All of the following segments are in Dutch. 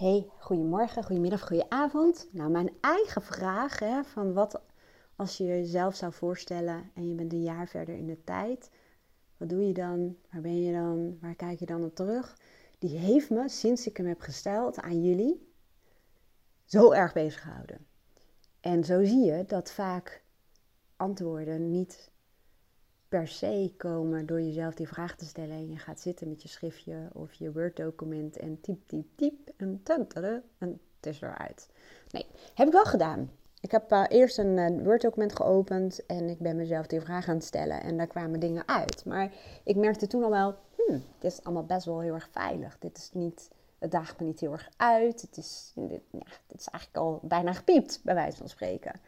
Hey, goedemorgen, goedemiddag, goedenavond. Nou, mijn eigen vraag hè, van wat als je jezelf zou voorstellen en je bent een jaar verder in de tijd. Wat doe je dan? Waar ben je dan? Waar kijk je dan op terug? Die heeft me, sinds ik hem heb gesteld aan jullie, zo erg bezig gehouden. En zo zie je dat vaak antwoorden niet per se komen door jezelf die vraag te stellen. En je gaat zitten met je schriftje of je Word-document en typ, typ, typ en tunteren en het is eruit. Nee, heb ik wel gedaan. Ik heb uh, eerst een uh, Word-document geopend en ik ben mezelf die vraag aan het stellen. En daar kwamen dingen uit. Maar ik merkte toen al wel, hmm, dit is allemaal best wel heel erg veilig. Dit is niet, het daagt me niet heel erg uit. Het is, dit, ja, dit is eigenlijk al bijna gepiept, bij wijze van spreken.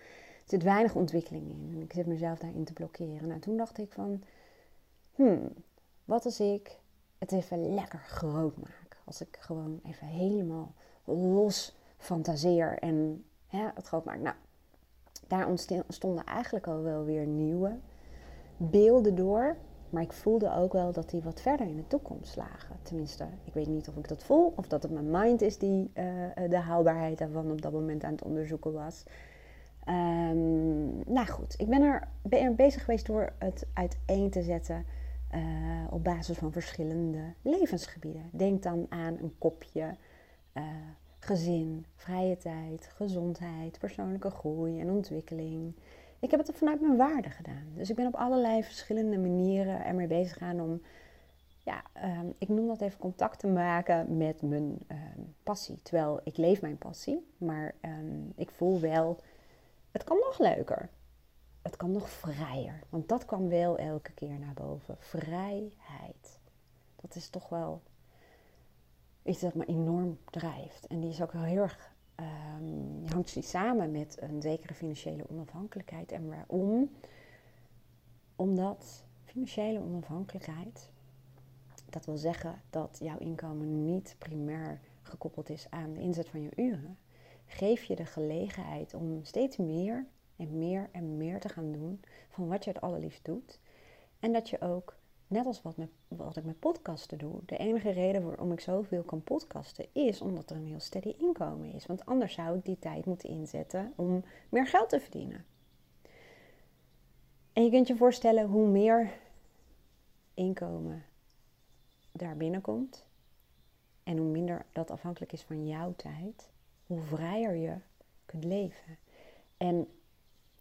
Zit weinig ontwikkeling in en ik zit mezelf daarin te blokkeren. Nou, toen dacht ik van, hmm, wat als ik het even lekker groot maak? Als ik gewoon even helemaal los fantaseer en het groot maak. Nou, daar ontstonden eigenlijk al wel weer nieuwe beelden door. Maar ik voelde ook wel dat die wat verder in de toekomst lagen. Tenminste, ik weet niet of ik dat voel of dat het mijn mind is die uh, de haalbaarheid daarvan op dat moment aan het onderzoeken was. Um, nou goed, ik ben er, er, bezig geweest door het uiteen te zetten uh, op basis van verschillende levensgebieden. Denk dan aan een kopje uh, gezin, vrije tijd, gezondheid, persoonlijke groei en ontwikkeling. Ik heb het vanuit mijn waarde gedaan. Dus ik ben op allerlei verschillende manieren ermee bezig gegaan om, ja, um, ik noem dat even contact te maken met mijn um, passie. Terwijl ik leef mijn passie, maar ik voel wel, het kan nog leuker. Het kan nog vrijer. Want dat kwam wel elke keer naar boven. Vrijheid. Dat is toch wel iets dat me enorm drijft. En die is ook heel erg, um, hangt die samen met een zekere financiële onafhankelijkheid. En waarom? Omdat financiële onafhankelijkheid, dat wil zeggen dat jouw inkomen niet primair gekoppeld is aan de inzet van je uren, geef je de gelegenheid om steeds meer en meer en meer te gaan doen van wat je het allerliefst doet. En dat je ook net als wat, met, wat ik met podcasten doe, de enige reden waarom ik zoveel kan podcasten is omdat er een heel steady inkomen is. Want anders zou ik die tijd moeten inzetten om meer geld te verdienen. En je kunt je voorstellen hoe meer inkomen daar binnenkomt en hoe minder dat afhankelijk is van jouw tijd, hoe vrijer je kunt leven. En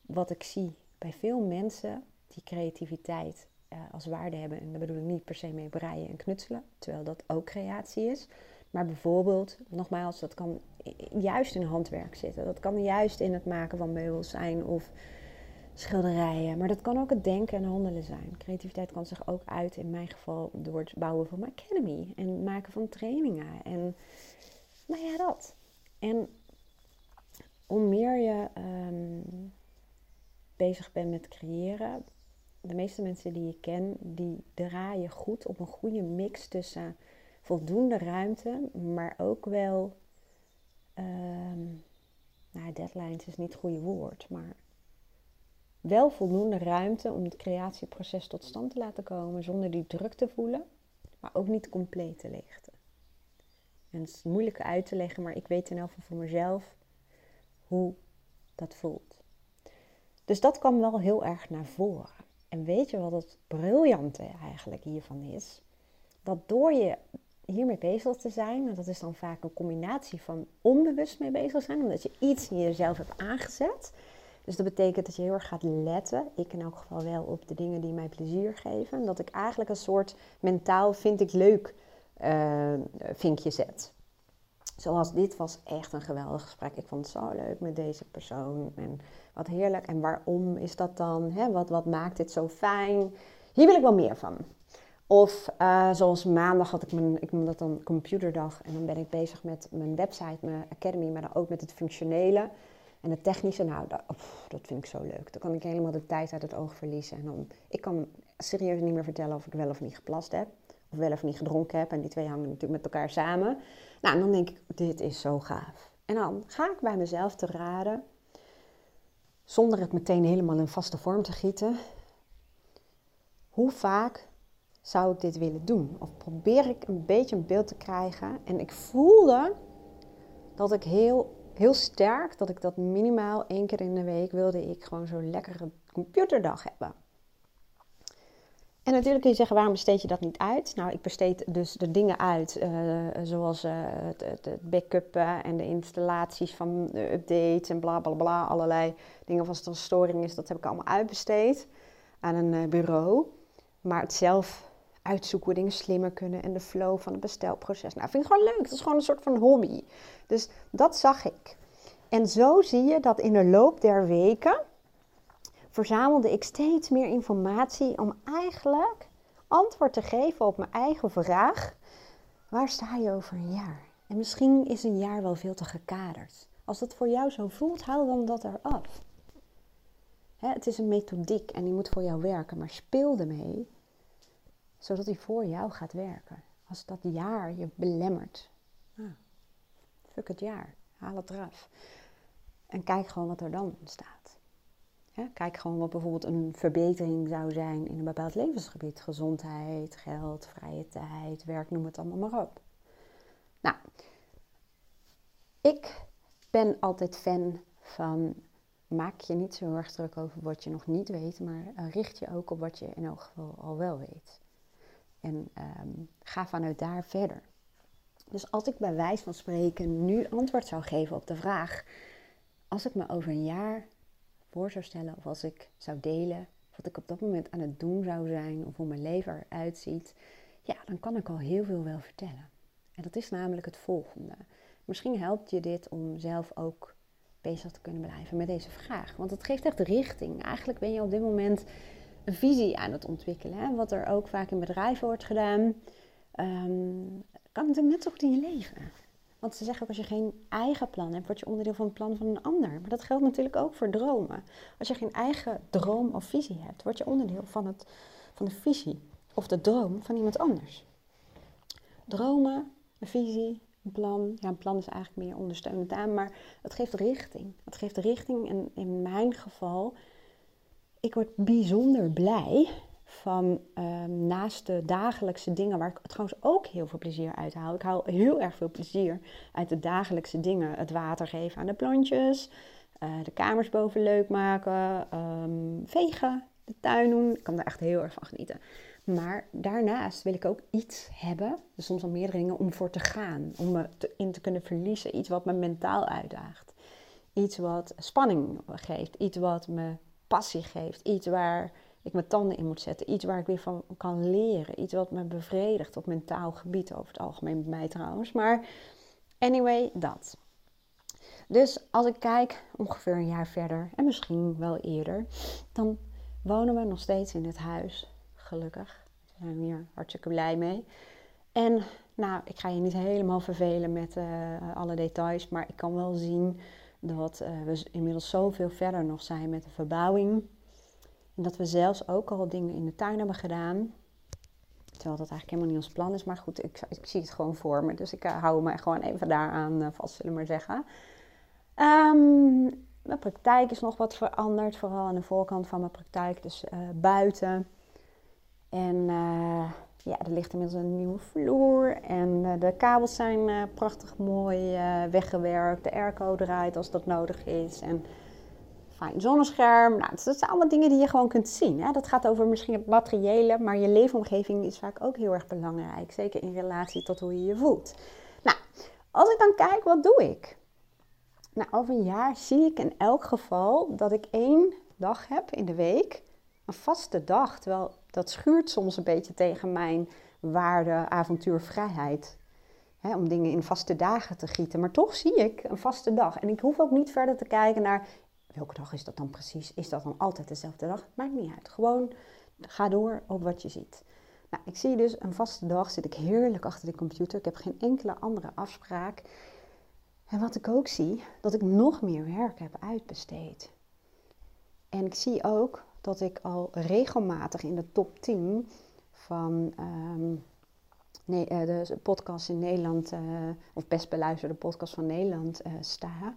wat ik zie bij veel mensen die creativiteit uh, als waarde hebben. En daar bedoel ik niet per se mee breien en knutselen, terwijl dat ook creatie is. Maar bijvoorbeeld, nogmaals, dat kan juist in handwerk zitten. Dat kan juist in het maken van meubels zijn of schilderijen. Maar dat kan ook het denken en handelen zijn. Creativiteit kan zich ook uit, in mijn geval, door het bouwen van mijn academy. En maken van trainingen. En nou ja, dat. En hoe meer je um, bezig bent met creëren, de meeste mensen die ik ken, die draaien goed op een goede mix tussen voldoende ruimte, maar ook wel. Um, nou, deadlines is niet het goede woord, maar wel voldoende ruimte om het creatieproces tot stand te laten komen zonder die druk te voelen, maar ook niet compleet te leegte. En het is moeilijk uit te leggen, maar ik weet in elk geval voor mezelf hoe dat voelt. Dus dat kwam wel heel erg naar voren. En weet je wat het briljante eigenlijk hiervan is? Dat door je hiermee bezig te zijn, en dat is dan vaak een combinatie van onbewust mee bezig zijn, omdat je iets in jezelf hebt aangezet. Dus dat betekent dat je heel erg gaat letten, ik in elk geval wel, op de dingen die mij plezier geven. Dat ik eigenlijk een soort mentaal vind ik leuk vinkje zet. Zoals dit was echt een geweldig gesprek. Ik vond het zo leuk met deze persoon. En wat heerlijk. En waarom is dat dan? Hè? Wat, wat maakt dit zo fijn? Hier wil ik wel meer van. Of uh, zoals maandag had ik mijn, ik dat dan computerdag. En dan ben ik bezig met mijn website, mijn academy, maar dan ook met het functionele en het technische. Nou, dat, dat vind ik zo leuk. Dan kan ik helemaal de tijd uit het oog verliezen. En dan, ik kan serieus niet meer vertellen of ik wel of niet geplast heb. Of wel of niet gedronken heb. En die twee hangen natuurlijk met elkaar samen. Nou, dan denk ik, dit is zo gaaf. En dan ga ik bij mezelf te raden zonder het meteen helemaal in vaste vorm te gieten. Hoe vaak zou ik dit willen doen? Of probeer ik een beetje een beeld te krijgen. En ik voelde dat ik heel, heel sterk, dat ik dat minimaal één keer in de week wilde ik gewoon zo'n lekkere computerdag hebben. En natuurlijk kun je zeggen, waarom besteed je dat niet uit? Nou, ik besteed dus de dingen uit, uh, zoals uh, het, het, backuppen en de installaties van de updates en bla bla bla. Allerlei dingen, als het een storing is, dat heb ik allemaal uitbesteed aan een bureau. Maar het zelf uitzoeken hoe dingen slimmer kunnen en de flow van het bestelproces. Nou, vind ik gewoon leuk. Dat is gewoon een soort van hobby. Dus dat zag ik. En zo zie je dat in de loop der weken verzamelde ik steeds meer informatie om eigenlijk antwoord te geven op mijn eigen vraag: waar sta je over een jaar? En misschien is een jaar wel veel te gekaderd. Als dat voor jou zo voelt, haal dan dat eraf. Hè, het is een methodiek en die moet voor jou werken, maar speel ermee zodat die voor jou gaat werken. Als dat jaar je belemmert, ah, fuck het jaar, haal het eraf. En kijk gewoon wat er dan kijk gewoon wat bijvoorbeeld een verbetering zou zijn in een bepaald levensgebied. Gezondheid, geld, vrije tijd, werk, noem het allemaal maar op. Nou, ik ben altijd fan van maak je niet zo erg druk over wat je nog niet weet, maar eh, richt je ook op wat je in elk geval al wel weet. En ehm, ga vanuit daar verder. Dus als ik bij wijze van spreken nu antwoord zou geven op de vraag, als ik me over een jaar voor zou stellen of als ik zou delen wat ik op dat moment aan het doen zou zijn of hoe mijn leven eruit ziet, ja, dan kan ik al heel veel wel vertellen. En dat is namelijk het volgende. Misschien helpt je dit om zelf ook bezig te kunnen blijven met deze vraag. Want het geeft echt richting. Eigenlijk ben je op dit moment een visie aan het ontwikkelen. Hè? Wat er ook vaak in bedrijven wordt gedaan, um, kan natuurlijk net zo goed in je leven. Want ze zeggen ook als je geen eigen plan hebt, word je onderdeel van het plan van een ander. Maar dat geldt natuurlijk ook voor dromen. Als je geen eigen droom of visie hebt, word je onderdeel van, het, van de visie of de droom van iemand anders. Dromen, een visie, een plan. Ja, een plan is eigenlijk meer ondersteunend aan, maar het geeft richting. Het geeft richting en in mijn geval ik word bijzonder blij van ehm, naast de dagelijkse dingen waar ik trouwens ook heel veel plezier uit haal. Ik haal heel erg veel plezier uit de dagelijkse dingen. Het water geven aan de plantjes, uh, de kamers boven leuk maken, um, vegen, de tuin doen. Ik kan daar echt heel erg van genieten. Maar daarnaast wil ik ook iets hebben, dus soms al meerdere dingen, om voor te gaan. Om me in te kunnen verliezen. Iets wat me mentaal uitdaagt. Iets wat spanning geeft. Iets wat me passie geeft. Iets waar ik mijn tanden in moet zetten. Iets waar ik weer van kan leren. Iets wat me bevredigt op mentaal gebied. Over het algemeen bij mij trouwens. Maar anyway, dat. Dus als ik kijk, ongeveer een jaar verder, en misschien wel eerder, dan wonen we nog steeds in het huis. Gelukkig. We zijn hier hartstikke blij mee. En nou, ik ga je niet helemaal vervelen met uh, alle details, maar ik kan wel zien dat uh, we inmiddels zoveel verder nog zijn met de verbouwing. En dat we zelfs ook al dingen in de tuin hebben gedaan. Terwijl dat eigenlijk helemaal niet ons plan is. Maar goed, ik, ik zie het gewoon voor me. Dus ik uh, hou me gewoon even daaraan uh, vast, zullen we maar zeggen. Um, mijn praktijk is nog wat veranderd. Vooral aan de voorkant van mijn praktijk. Dus buiten. En ja, er ligt inmiddels een nieuwe vloer en de kabels zijn prachtig mooi weggewerkt. De airco draait als dat nodig is en fijn zonnescherm. Nou, dat zijn allemaal dingen die je gewoon kunt zien. Hè? Dat gaat over misschien het materiële, maar je leefomgeving is vaak ook heel erg belangrijk. Zeker in relatie tot hoe je je voelt. Nou, als ik dan kijk, wat doe ik? Nou, over een jaar zie ik in elk geval dat ik één dag heb in de week, een vaste dag. Terwijl dat schuurt soms een beetje tegen mijn waarde, avontuur, vrijheid. om dingen in vaste dagen te gieten. Maar toch zie ik een vaste dag. En ik hoef ook niet verder te kijken naar welke dag is dat dan precies? Is dat dan altijd dezelfde dag? Maakt niet uit. Gewoon ga door op wat je ziet. Nou, ik zie dus een vaste dag, zit ik heerlijk achter de computer. Ik heb geen enkele andere afspraak. En wat ik ook zie, dat ik nog meer werk heb uitbesteed. En ik zie ook dat ik al regelmatig in de top 10 van um, nee, uh, de podcast in Nederland, uh, of best beluisterde podcast van Nederland uh, sta.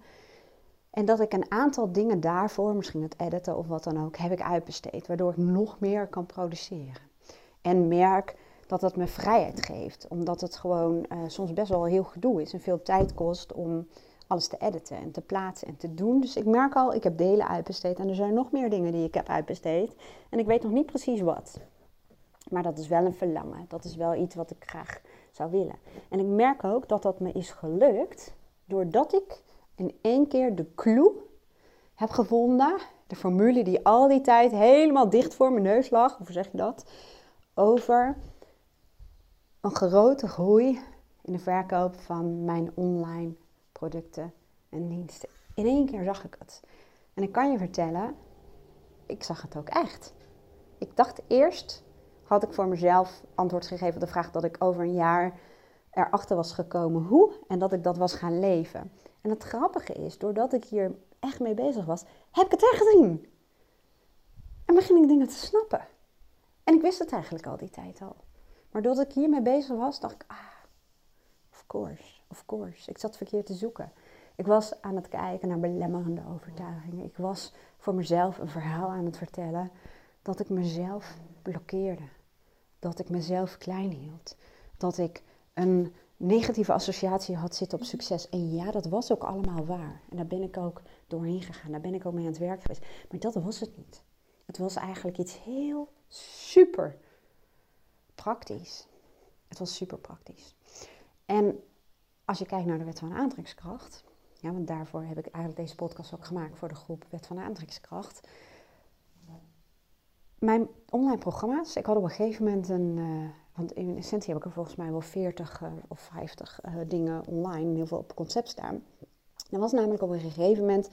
En dat ik een aantal dingen daarvoor, misschien het editen of wat dan ook, heb ik uitbesteed. Waardoor ik nog meer kan produceren. En merk dat het me vrijheid geeft. Omdat het gewoon soms best wel heel gedoe is en veel tijd kost om alles te editen en te plaatsen en te doen. Dus ik merk al, ik heb delen uitbesteed en er zijn nog meer dingen die ik heb uitbesteed. En ik weet nog niet precies wat. Maar dat is wel een verlangen. Dat is wel iets wat ik graag zou willen. En ik merk ook dat dat me is gelukt doordat ik in één keer de clue heb gevonden. De formule die al die tijd helemaal dicht voor mijn neus lag. Hoe zeg je dat? Over een grote groei in de verkoop van mijn online producten en diensten. In één keer zag ik het. En ik kan je vertellen, ik zag het ook echt. Ik dacht eerst, had ik voor mezelf antwoord gegeven op de vraag dat ik over een jaar erachter was gekomen hoe en dat ik dat was gaan leven. En het grappige is, doordat ik hier echt mee bezig was, heb ik het echt gezien. En begin ik dingen te snappen. En ik wist het eigenlijk al die tijd al. Maar doordat ik hiermee bezig was, dacht ik, ah, of course, of course. Ik zat verkeerd te zoeken. Ik was aan het kijken naar belemmerende overtuigingen. Ik was voor mezelf een verhaal aan het vertellen dat ik mezelf blokkeerde. Dat ik mezelf klein hield. Dat ik een negatieve associatie had zitten op succes. En ja, dat was ook allemaal waar. En daar ben ik ook doorheen gegaan. Daar ben ik ook mee aan het werk geweest. Maar dat was het niet. Het was eigenlijk iets heel super praktisch. Het was super praktisch. En als je kijkt naar de wet van aantrekkingskracht, ja, want daarvoor heb ik eigenlijk deze podcast ook gemaakt voor de groep Wet van aantrekkingskracht. Mijn online programma's, ik had op een gegeven moment een, uh, want in essentie heb ik er volgens mij wel 40 uh, eh, of 50 uh, eh, dingen online, heel veel op concept staan. Dat was namelijk op een gegeven moment,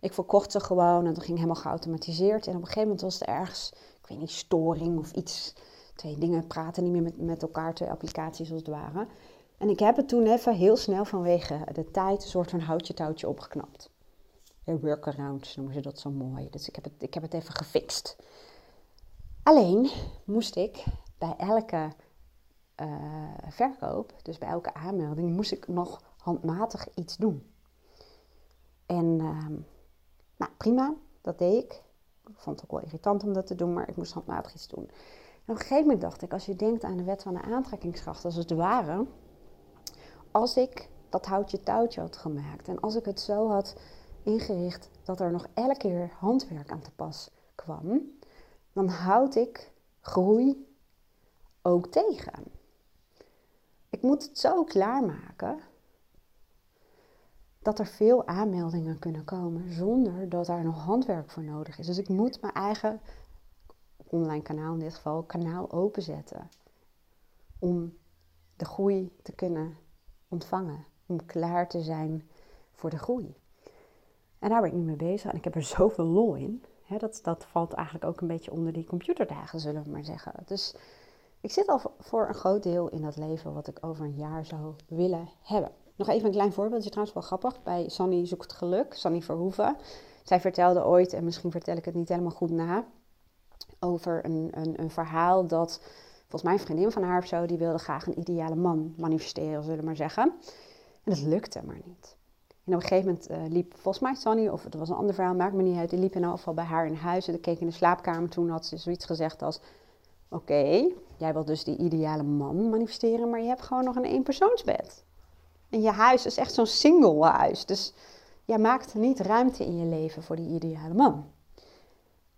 ik verkocht ze gewoon en dat ging helemaal geautomatiseerd. En op een gegeven moment was er ergens, ik weet niet, storing of iets twee dingen praten niet meer met, met elkaar, twee applicaties als het ware. En ik heb het toen even heel snel vanwege de tijd een soort van houtje touwtje opgeknapt. Workaround noemen ze dat zo mooi. Dus ik heb het, ik heb het even gefixt. Alleen moest ik bij elke uh, verkoop, dus bij elke aanmelding, moest ik nog handmatig iets doen. En uh, nou, prima, dat deed ik. Ik vond het ook wel irritant om dat te doen, maar ik moest handmatig iets doen op een gegeven moment dacht ik, als je denkt aan de wet van de aantrekkingskracht als het ware, als ik dat houtje touwtje had gemaakt en als ik het zo had ingericht dat er nog elke keer handwerk aan te pas kwam, dan houd ik groei ook tegen. Ik moet het zo klaarmaken dat er veel aanmeldingen kunnen komen zonder dat daar nog handwerk voor nodig is. Dus ik moet mijn eigen online kanaal in dit geval, kanaal openzetten. Om de groei te kunnen ontvangen. Om klaar te zijn voor de groei. En daar ben ik nu mee bezig en ik heb er zoveel lol in. dat, dat valt eigenlijk ook een beetje onder die computerdagen, zullen we maar zeggen. Dus ik zit al voor een groot deel in dat leven wat ik over een jaar zou willen hebben. Nog even een klein voorbeeldje, trouwens wel grappig. Bij Sanny zoekt geluk, Sanny Verhoeven. Zij vertelde ooit, en misschien vertel ik het niet helemaal goed na, over een, een, een verhaal dat volgens mij een vriendin van haar of zo, die wilde graag een ideale man manifesteren, zullen we maar zeggen. En dat lukte maar niet. En op een gegeven moment uh, liep volgens mij Sonny, of het was een ander verhaal, maakt me niet uit, die liep in elk geval bij haar in huis. En ik keek in de slaapkamer, toen had ze zoiets gezegd als, oké, jij wilt dus die ideale man manifesteren, maar je hebt gewoon nog een eenpersoonsbed. En je huis is echt zo'n single huis, dus jij maakt niet ruimte in je leven voor die ideale man.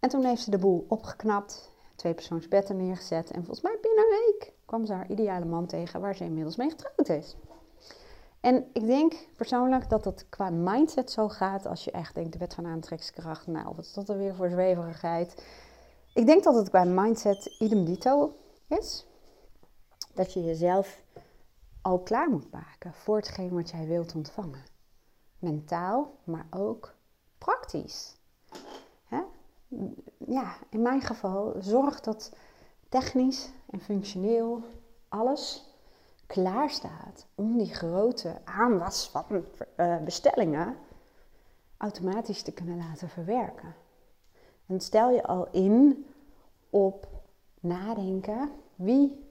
En toen heeft ze de boel opgeknapt, twee persoonsbedden neergezet. En volgens mij binnen een week kwam ze haar ideale man tegen waar ze inmiddels mee getrouwd is. En ik denk persoonlijk dat het qua mindset zo gaat als je echt denkt de wet van aantrekkingskracht. Nou, wat is dat er weer voor zweverigheid? Ik denk dat het qua mindset idem dito is. Dat je jezelf al klaar moet maken voor hetgeen wat jij wilt ontvangen. Mentaal, maar ook praktisch ja, in mijn geval, zorg dat technisch en functioneel alles klaar staat om die grote aanwas van uh, bestellingen automatisch te kunnen laten verwerken. En stel je al in op nadenken, wie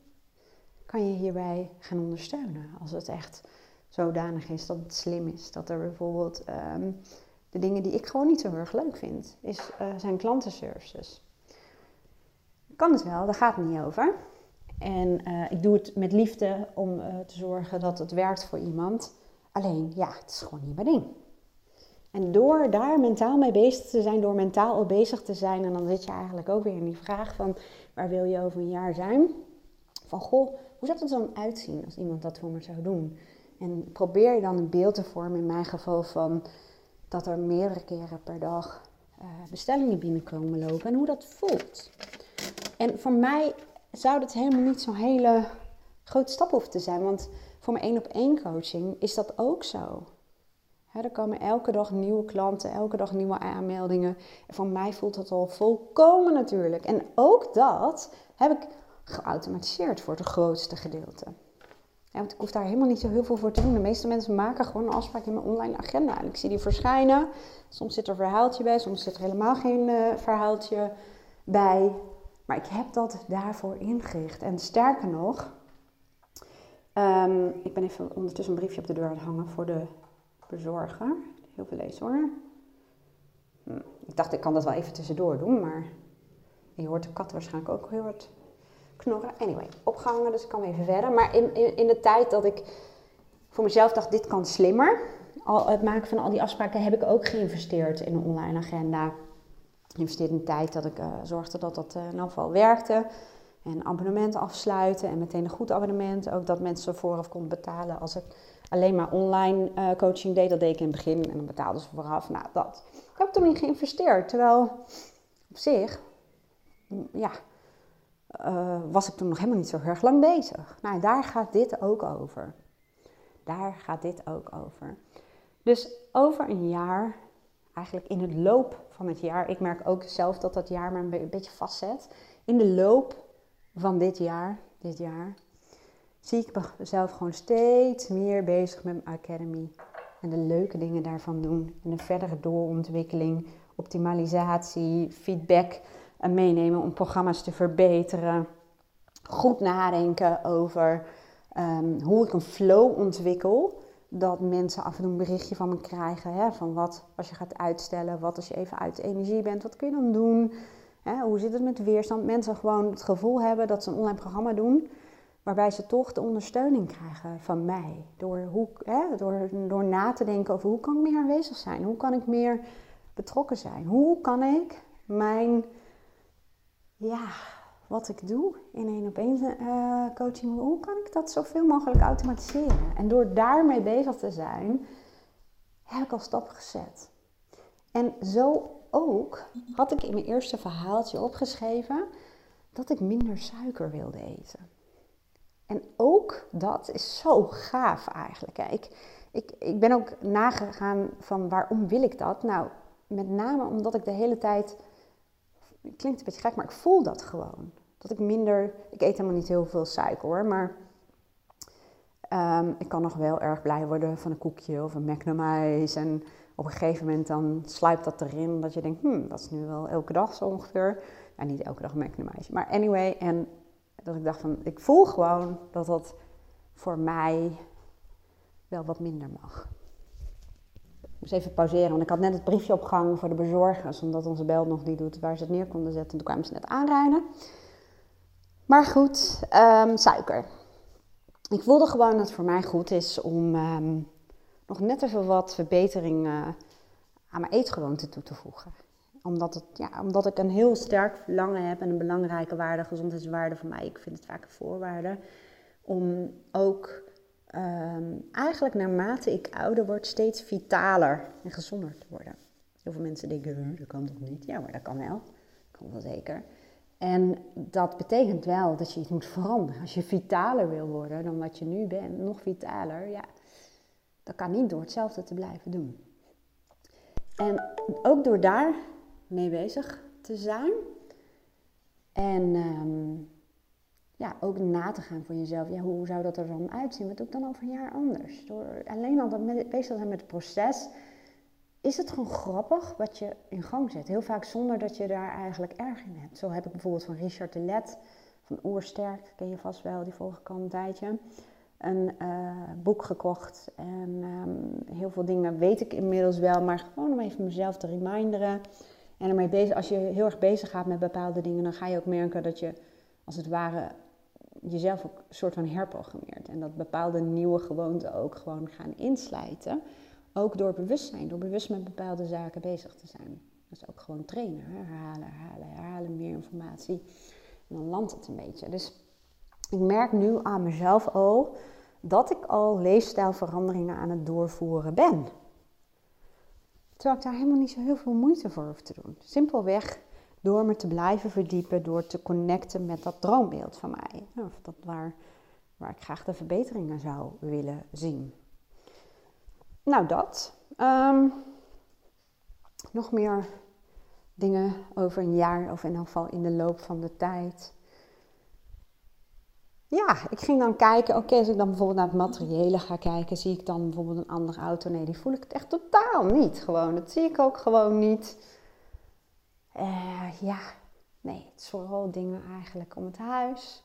kan je hierbij gaan ondersteunen als het echt zodanig is dat het slim is. Dat er bijvoorbeeld ehm, de dingen die ik gewoon niet zo erg leuk vind, is, uh, zijn klantenservices. Kan het wel, daar gaat het niet over. En uh, ik doe het met liefde om uh, te zorgen dat het werkt voor iemand. Alleen, ja, het is gewoon niet mijn ding. En door daar mentaal mee bezig te zijn, door mentaal al bezig te zijn, en dan zit je eigenlijk ook weer in die vraag van waar wil je over een jaar zijn? Van goh, hoe zou er dan uitzien als iemand dat voor me zou doen? En probeer je dan een beeld te vormen, in mijn geval van dat er meerdere keren per dag uh, bestellingen binnenkomen lopen en hoe dat voelt. En voor mij zou dat helemaal niet zo'n hele grote stap hoeven te zijn, want voor mijn één op één coaching is dat ook zo. Er komen elke dag nieuwe klanten, elke dag nieuwe aanmeldingen. En mij voelt dat al volkomen natuurlijk. En ook dat heb ik geautomatiseerd voor het grootste gedeelte. Ja, want ik hoef daar helemaal niet zo heel veel voor te doen. De meeste mensen maken gewoon een afspraak in mijn online agenda. En ik zie die verschijnen. Soms zit er een verhaaltje bij, soms zit er helemaal geen uh, verhaaltje bij. Maar ik heb dat daarvoor ingericht. En sterker nog, um, ik ben even ondertussen een briefje op de deur aan het hangen voor de bezorger. Heel veel lezen hoor. Hm, ik dacht, ik kan dat wel even tussendoor doen, maar je hoort de kat waarschijnlijk ook heel hard knorren. Anyway, opgehangen, dus ik kan even verder. Maar in, in, de tijd dat ik voor mezelf dacht, dit kan slimmer. Al het maken van al die afspraken heb ik ook geïnvesteerd in een online agenda. Investeerde in tijd dat ik uh, zorgde dat dat uh, in geval werkte. En abonnementen afsluiten en meteen een goed abonnement. Ook dat mensen vooraf konden betalen als ik alleen maar online uh, coaching deed. Dat deed ik in het begin en dan betaalden ze vooraf. Nou, dat heb ik toen niet geïnvesteerd. Terwijl op zich, ja, uh, was ik toen nog helemaal niet zo erg lang bezig. Nou, daar gaat dit ook over. Daar gaat dit ook over. Dus over een jaar, eigenlijk in het loop van het jaar, ik merk ook zelf dat dat jaar me een beetje vastzet. In de loop van dit jaar, dit jaar, zie ik mezelf gewoon steeds meer bezig met mijn academy. En de leuke dingen daarvan doen. En de verdere doorontwikkeling, optimalisatie, feedback meenemen om programma's te verbeteren. Goed nadenken over ehm, hoe ik een flow ontwikkel. Dat mensen af en toe een berichtje van me krijgen. Hè, van wat als je gaat uitstellen, wat als je even uit energie bent, wat kun je dan doen? Hè, hoe zit het met weerstand? Mensen gewoon het gevoel hebben dat ze een online programma doen. Waarbij ze toch de ondersteuning krijgen van mij. Door, hoe, hè, door, door na te denken over hoe kan ik meer aanwezig zijn? Hoe kan ik meer betrokken zijn? Hoe kan ik mijn ja, wat ik doe in één op één uh, coaching, hoe kan ik dat zoveel mogelijk automatiseren? En door daarmee bezig te zijn, heb ik al stappen gezet. En zo ook had ik in mijn eerste verhaaltje opgeschreven dat ik minder suiker wilde eten. En ook dat is zo gaaf eigenlijk. Ik, ik, ik ben ook nagegaan van waarom wil ik dat? Nou, met name omdat ik de hele tijd klinkt een beetje gek, maar ik voel dat gewoon. Dat ik minder, ik eet helemaal niet heel veel suiker hoor, maar um, ik kan nog wel erg blij worden van een koekje of een Magnum En op een gegeven moment dan sluipt dat erin, dat je denkt, hmm, dat is nu wel elke dag zo ongeveer. Ja, niet elke dag een maar anyway. En dat ik dacht van, ik voel gewoon dat dat voor mij wel wat minder mag moest even pauzeren, want ik had net het briefje opgehangen voor de bezorgers, omdat onze bel nog niet doet waar ze het neer konden zetten. Toen kwamen ze net aanrijden. Maar goed, um, suiker. Ik voelde gewoon dat het voor mij goed is om ehm, nog net even wat verbetering aan mijn eetgewoonte toe te voegen. Omdat, het, ja, omdat ik een heel sterk verlangen heb en een belangrijke waarde, gezondheidswaarde voor mij. Ik vind het vaak een voorwaarde om ook um, eigenlijk naarmate ik ouder word steeds vitaler en gezonder te worden. Heel veel mensen denken, dat kan toch niet? Ja, maar dat kan wel. Dat kan wel zeker. En dat betekent wel dat je iets moet veranderen. Als je vitaler wil worden dan wat je nu bent, nog vitaler, ja, dat kan niet door hetzelfde te blijven doen. En ook door daar mee bezig te zijn en um, ja, ook na te gaan voor jezelf. Ja, hoe zou dat er dan uitzien? Wat doe ik dan over een jaar anders? Door alleen al met, bezig zijn met het proces, is het gewoon grappig wat je in gang zet. Heel vaak zonder dat je daar eigenlijk erg in hebt. Zo heb ik bijvoorbeeld van Richard de Let, van Oersterk, ken je vast wel, die volg ik een tijdje, een uh, boek gekocht. En um, heel veel dingen weet ik inmiddels wel, maar gewoon om even mezelf te reminderen. En ermee als je heel erg bezig gaat met bepaalde dingen, dan ga je ook merken dat je als het ware jezelf ook een soort van herprogrammeert. En dat bepaalde nieuwe gewoonten ook gewoon gaan inslijten. Ook door bewustzijn, door bewust met bepaalde zaken bezig te zijn. Is ook gewoon trainen. Herhalen, herhalen, herhalen, meer informatie. En dan landt het een beetje. Dus ik merk nu aan mezelf al dat ik al leefstijlveranderingen aan het doorvoeren ben. Terwijl ik daar helemaal niet zo heel veel moeite voor hoef te doen. Simpelweg door me te blijven verdiepen, door te connecten met dat droombeeld van mij. Of dat waar, waar ik graag de verbeteringen zou willen zien. Nou, dat. Um, nog meer dingen over een jaar, of in elk geval in de loop van de tijd. Ja, ik ging dan kijken, oké, als ik dan bijvoorbeeld naar het materiële ga kijken, zie ik dan bijvoorbeeld een andere auto? Nee, die voel ik echt totaal niet gewoon. Dat zie ik ook gewoon niet. Uh, ja, nee, het is vooral dingen eigenlijk om het huis.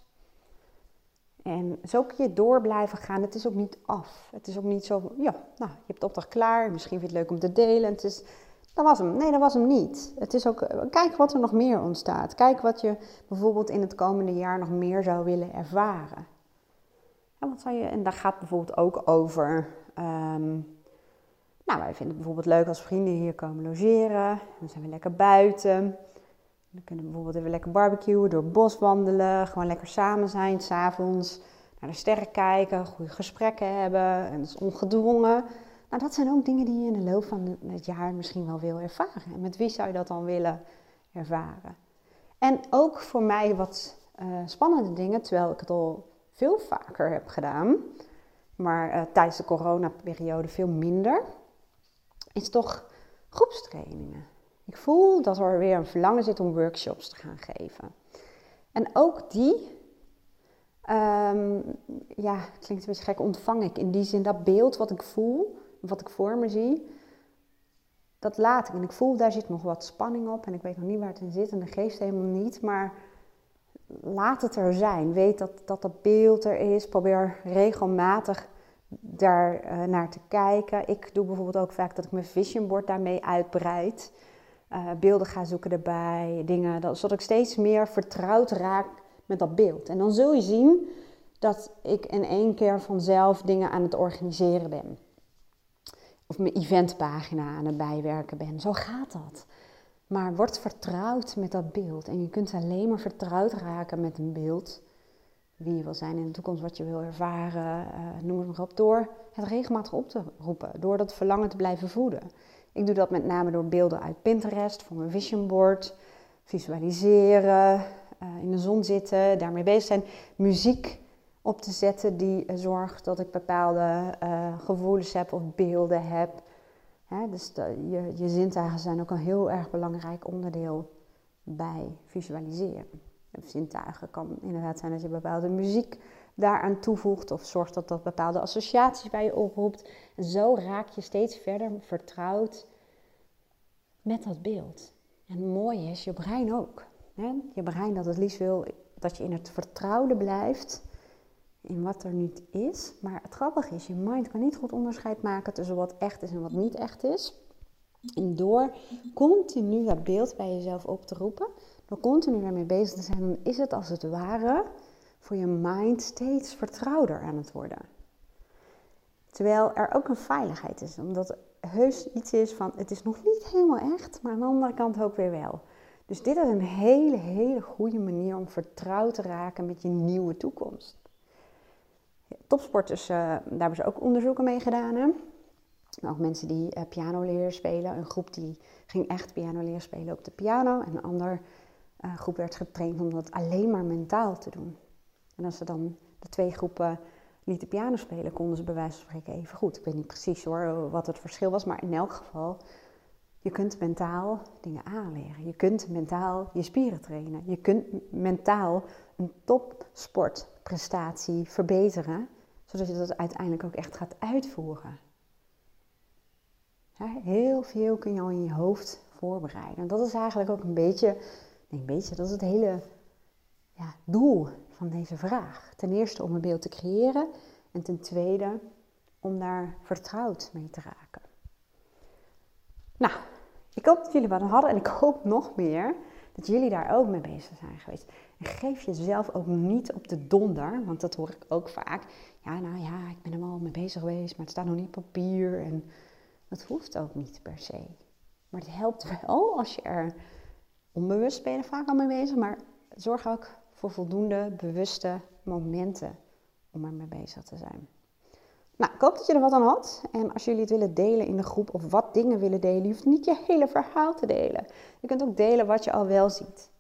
En zo kun je door blijven gaan. Het is ook niet af. Het is ook niet zo, ja, nou, je hebt de opdracht klaar. Misschien vind je het leuk om te delen. Het is, dat was hem. Nee, dat was hem niet. Het is ook, kijk wat er nog meer ontstaat. Kijk wat je bijvoorbeeld in het komende jaar nog meer zou willen ervaren. En, wat zou je, en daar gaat bijvoorbeeld ook over. Um, nou, wij vinden het bijvoorbeeld leuk als vrienden hier komen logeren. Dan zijn we lekker buiten. Dan kunnen we bijvoorbeeld even lekker barbecuen, door het bos wandelen. Gewoon lekker samen zijn, s'avonds naar de sterren kijken, goede gesprekken hebben. En dat is ongedwongen. Nou, dat zijn ook dingen die je in de loop van het jaar misschien wel wil ervaren. En met wie zou je dat dan willen ervaren? En ook voor mij wat uh, spannende dingen, terwijl ik het al veel vaker heb gedaan, maar uh, tijdens de coronaperiode veel minder, is toch groepstrainingen. Ik voel dat er weer een verlangen zit om workshops te gaan geven. En ook die, um, ja, klinkt een beetje gek, ontvang ik in die zin dat beeld wat ik voel wat ik voor me zie, dat laat ik. En ik voel, daar zit nog wat spanning op. En ik weet nog niet waar het in zit en de geest helemaal niet. Maar laat het er zijn. Weet dat dat, beeld er is. Probeer regelmatig daar uh, naar te kijken. Ik doe bijvoorbeeld ook vaak dat ik mijn vision board daarmee uitbreid. Uh, beelden ga zoeken erbij, dingen, dat, zodat ik steeds meer vertrouwd raak met dat beeld. En dan zul je zien dat ik in één keer vanzelf dingen aan het organiseren ben of mijn eventpagina aan het bijwerken ben. Zo gaat dat. Maar word vertrouwd met dat beeld. En je kunt alleen maar vertrouwd raken met een beeld. Wie je wil zijn in de toekomst, wat je wil ervaren, uh, noem het maar op. Door het regelmatig op te roepen. Door dat verlangen te blijven voeden. Ik doe dat met name door beelden uit Pinterest voor mijn vision board. Visualiseren, uh, in de zon zitten, daarmee bezig zijn. Muziek op te zetten die zorgt dat ik bepaalde uh, gevoelens heb of beelden heb. Hè, dus je, je zintuigen zijn ook een heel erg belangrijk onderdeel bij visualiseren. Zintuigen kan inderdaad zijn dat je bepaalde muziek daaraan toevoegt of zorgt dat dat bepaalde associaties bij je oproept. En zo raak je steeds verder vertrouwd met dat beeld. En het mooie is, je brein ook. Hè? Je brein dat het liefst wil dat je in het vertrouwde blijft in wat er niet is. Maar het grappige is, je mind kan niet goed onderscheid maken tussen wat echt is en wat niet echt is. En door continu dat beeld bij jezelf op te roepen, door continu daarmee bezig te zijn, dan is het als het ware voor je mind steeds vertrouwder aan het worden. Terwijl er ook een veiligheid is, omdat heus iets is van het is nog niet helemaal echt, maar aan de andere kant ook weer wel. Dus dit is een hele, hele goede manier om vertrouwd te raken met je nieuwe toekomst topsporters, uh, daar hebben ze ook onderzoeken mee gedaan. Ook mensen die uh, piano leren spelen. Een groep die ging echt piano leren spelen op de piano. En een andere uh, groep werd getraind om dat alleen maar mentaal te doen. En als ze dan de twee groepen lieten piano spelen, konden ze bij wijze van spreken even goed. Ik weet niet precies hoor wat het verschil was, maar in elk geval, je kunt mentaal dingen aanleren. Je kunt mentaal je spieren trainen. Je kunt mentaal een topsportprestatie verbeteren zodat je dat uiteindelijk ook echt gaat uitvoeren. heel veel kun je al in je hoofd voorbereiden. En dat is eigenlijk ook een beetje, nee, een beetje, dat is het hele ja, doel van deze vraag. Ten eerste om een beeld te creëren en ten tweede om daar vertrouwd mee te raken. Nou, ik hoop dat jullie wat hadden en ik hoop nog meer dat jullie daar ook mee bezig zijn geweest. En geef jezelf ook niet op de donder, want dat hoor ik ook vaak. Ja, nou ja, ik ben er al mee bezig geweest, maar het staat nog niet op papier. En dat hoeft ook niet per se. Maar het helpt wel als je er onbewust ben je vaak al mee bezig, maar zorg ook voor voldoende bewuste momenten om er mee bezig te zijn. Nou, ik hoop dat je er wat aan had. En als jullie het willen delen in de groep of wat dingen willen delen, je hoeft niet je hele verhaal te delen. Je kunt ook delen wat je al wel ziet.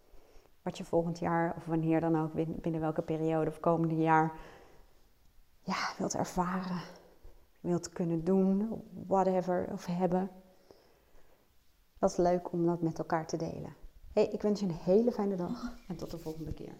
Wat je volgend jaar of wanneer dan ook, binnen welke periode of komende jaar, ja, wilt ervaren, wilt kunnen doen, whatever, of hebben. Dat is leuk om dat met elkaar te delen. Hey, ik wens je een hele fijne dag en tot de volgende keer.